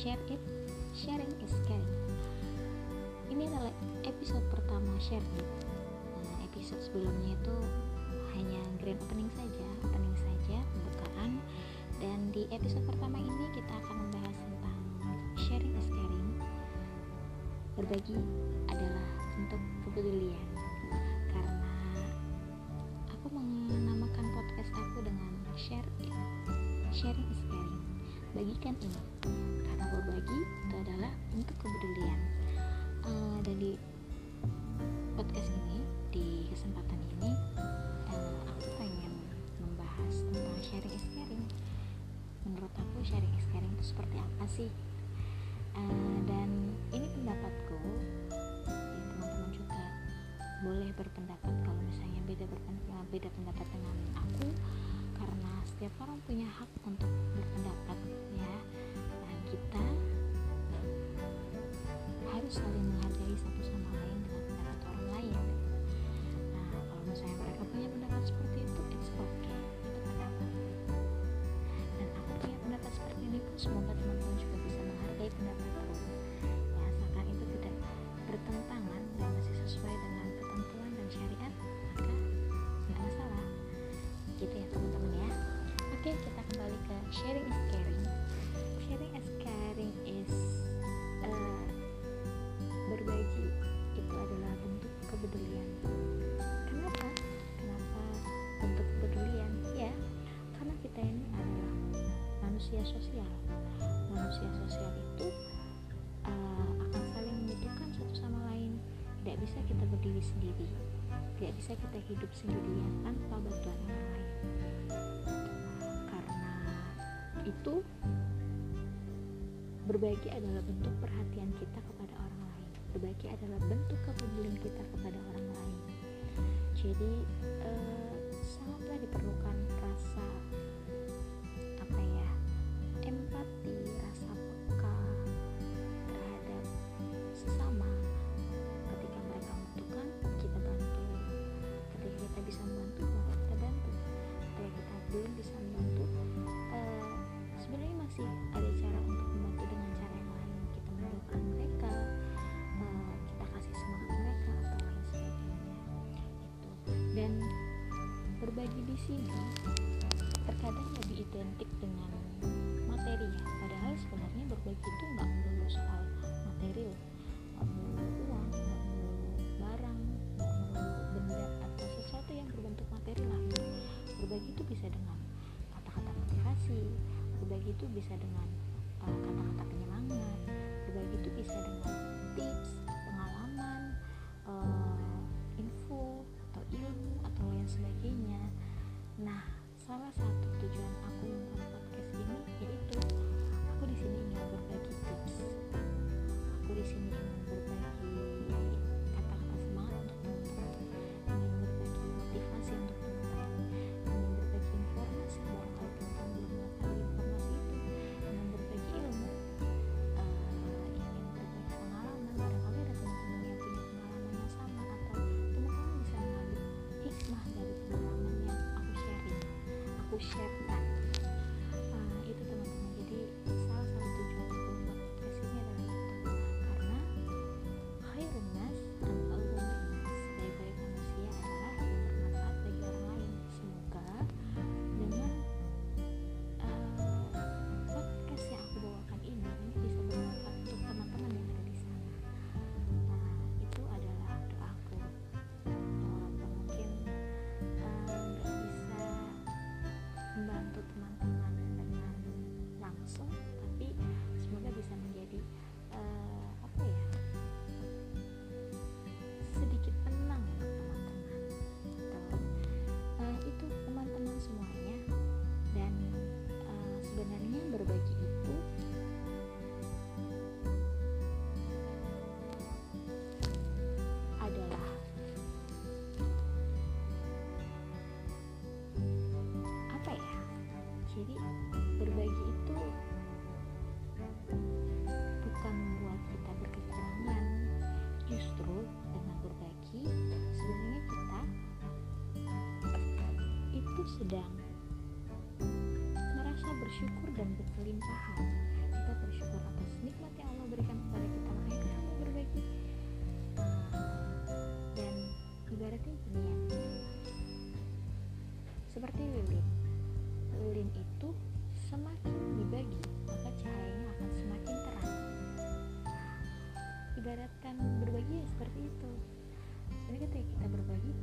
Share It, Sharing is Caring. Ini adalah episode pertama Share It. Nah, episode sebelumnya itu hanya grand opening saja, opening saja, pembukaan. Dan di episode pertama ini kita akan membahas tentang sharing is caring. Berbagi adalah bentuk kepedulian. Karena aku menamakan podcast aku dengan Share It, Sharing is Caring. Bagikan ini, karena berbagi itu adalah bentuk kepedulian. Uh, dan di podcast ini, di kesempatan ini, uh, aku pengen membahas tentang sharing is caring. Menurut aku sharing is caring itu seperti apa sih? Uh, dan ini pendapatku, teman-teman juga boleh berpendapat kalau misalnya beda berpendapat, beda pendapat dengan aku setiap orang punya hak untuk berpendapat ya. Dan kita harus saling menghargai satu sama lain dengan pendapat orang lain. Nah kalau misalnya mereka punya pendapat seperti manusia sosial. Manusia sosial itu uh, akan saling membutuhkan satu sama lain. Tidak bisa kita berdiri sendiri. Tidak bisa kita hidup sendirian tanpa bantuan orang lain. Karena itu berbagi adalah bentuk perhatian kita kepada orang lain. Berbagi adalah bentuk kepedulian kita kepada orang lain. Jadi eh, sangatlah diperlukan rasa empati rasa peka terhadap sesama. Ketika mereka membutuhkan kita bantu. Ketika kita bisa membantu maka kita bantu. Ketika kita belum bisa membantu eh, sebenarnya masih ada cara untuk membantu dengan cara yang lain. Kita mendoakan mereka eh, kita kasih semangat mereka atau lain sebagainya. Itu dan berbagi di sini terkadang lebih identik dengan berbagi itu nggak melulu soal materi loh nggak melulu uang nggak melulu barang nggak melulu benda atau sesuatu yang berbentuk materi lah. Berbagi itu bisa dengan kata-kata motivasi berbagi itu bisa dengan uh, kata-kata penyemangat berbagi itu bisa dengan tips pengalaman uh, info atau ilmu atau lain sebagainya. Nah salah satu aku sharekan sedang merasa bersyukur dan berkelimpahan. Kita bersyukur atas nikmat yang Allah berikan kepada kita makanya kita mau berbagi. Dan ibaratnya gini ya. Seperti lilin. Lilin itu semakin dibagi maka cahayanya akan semakin terang. Ibaratkan berbagi ya seperti itu. Jadi ketika kita berbagi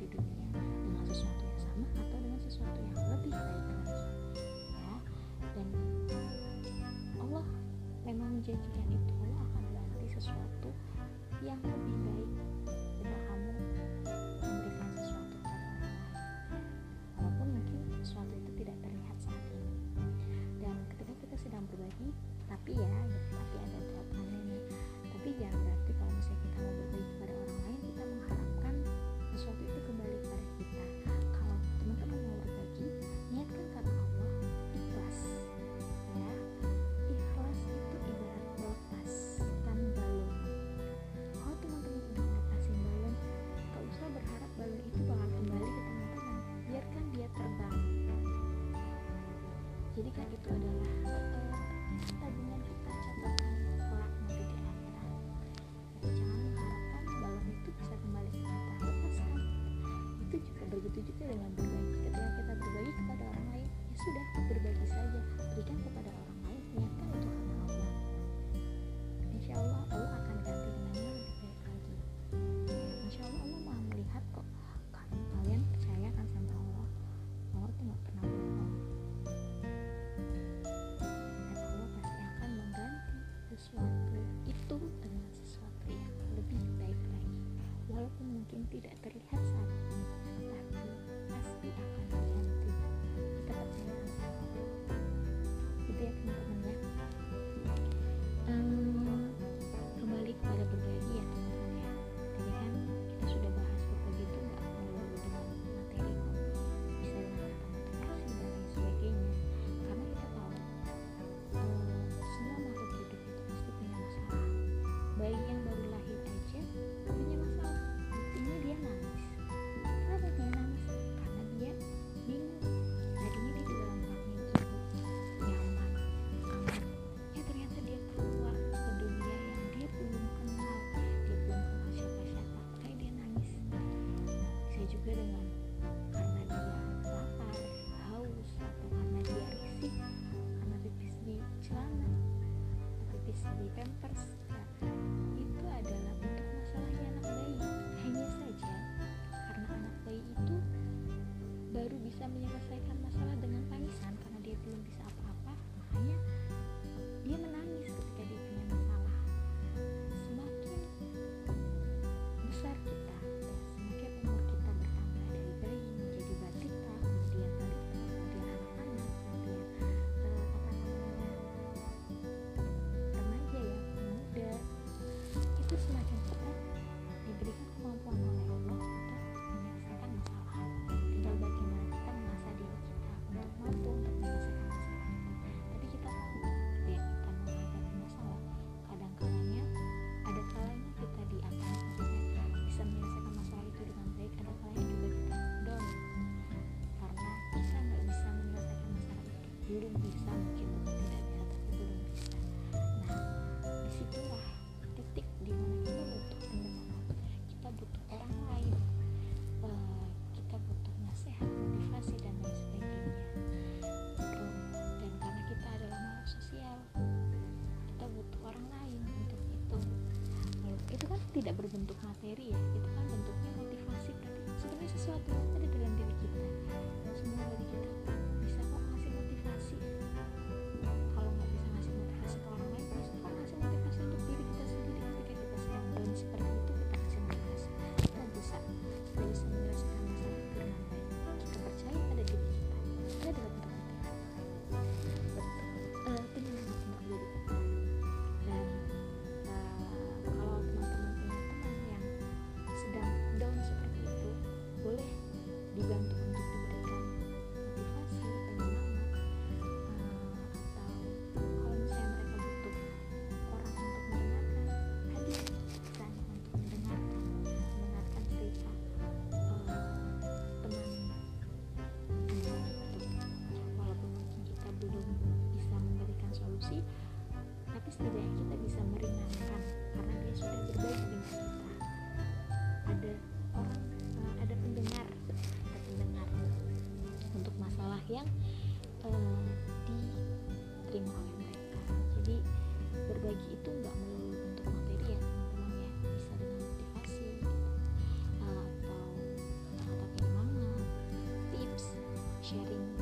di dunia dengan sesuatu yang sama atau dengan sesuatu yang lebih baik lagi ya. Dan Allah memang menjanjikan itu Allah akan ganti sesuatu yang lebih baik dengan berbagi ketika kita berbagi kepada orang lain ya sudah berbagi saja. Berikan kepada orang lain niatkan untuk karena Allah insya Allah Allah akan ganti dengan yang lebih baik lagi. Insya Allah Allah mau melihat kok. Kalau kalian percaya kan sama Allah? Allah tuh gak pernah bohong. Dan Allah pasti akan mengganti sesuatu itu dengan sesuatu yang lebih baik lagi. Walaupun mungkin tidak terlihat you. tidak berbentuk sharing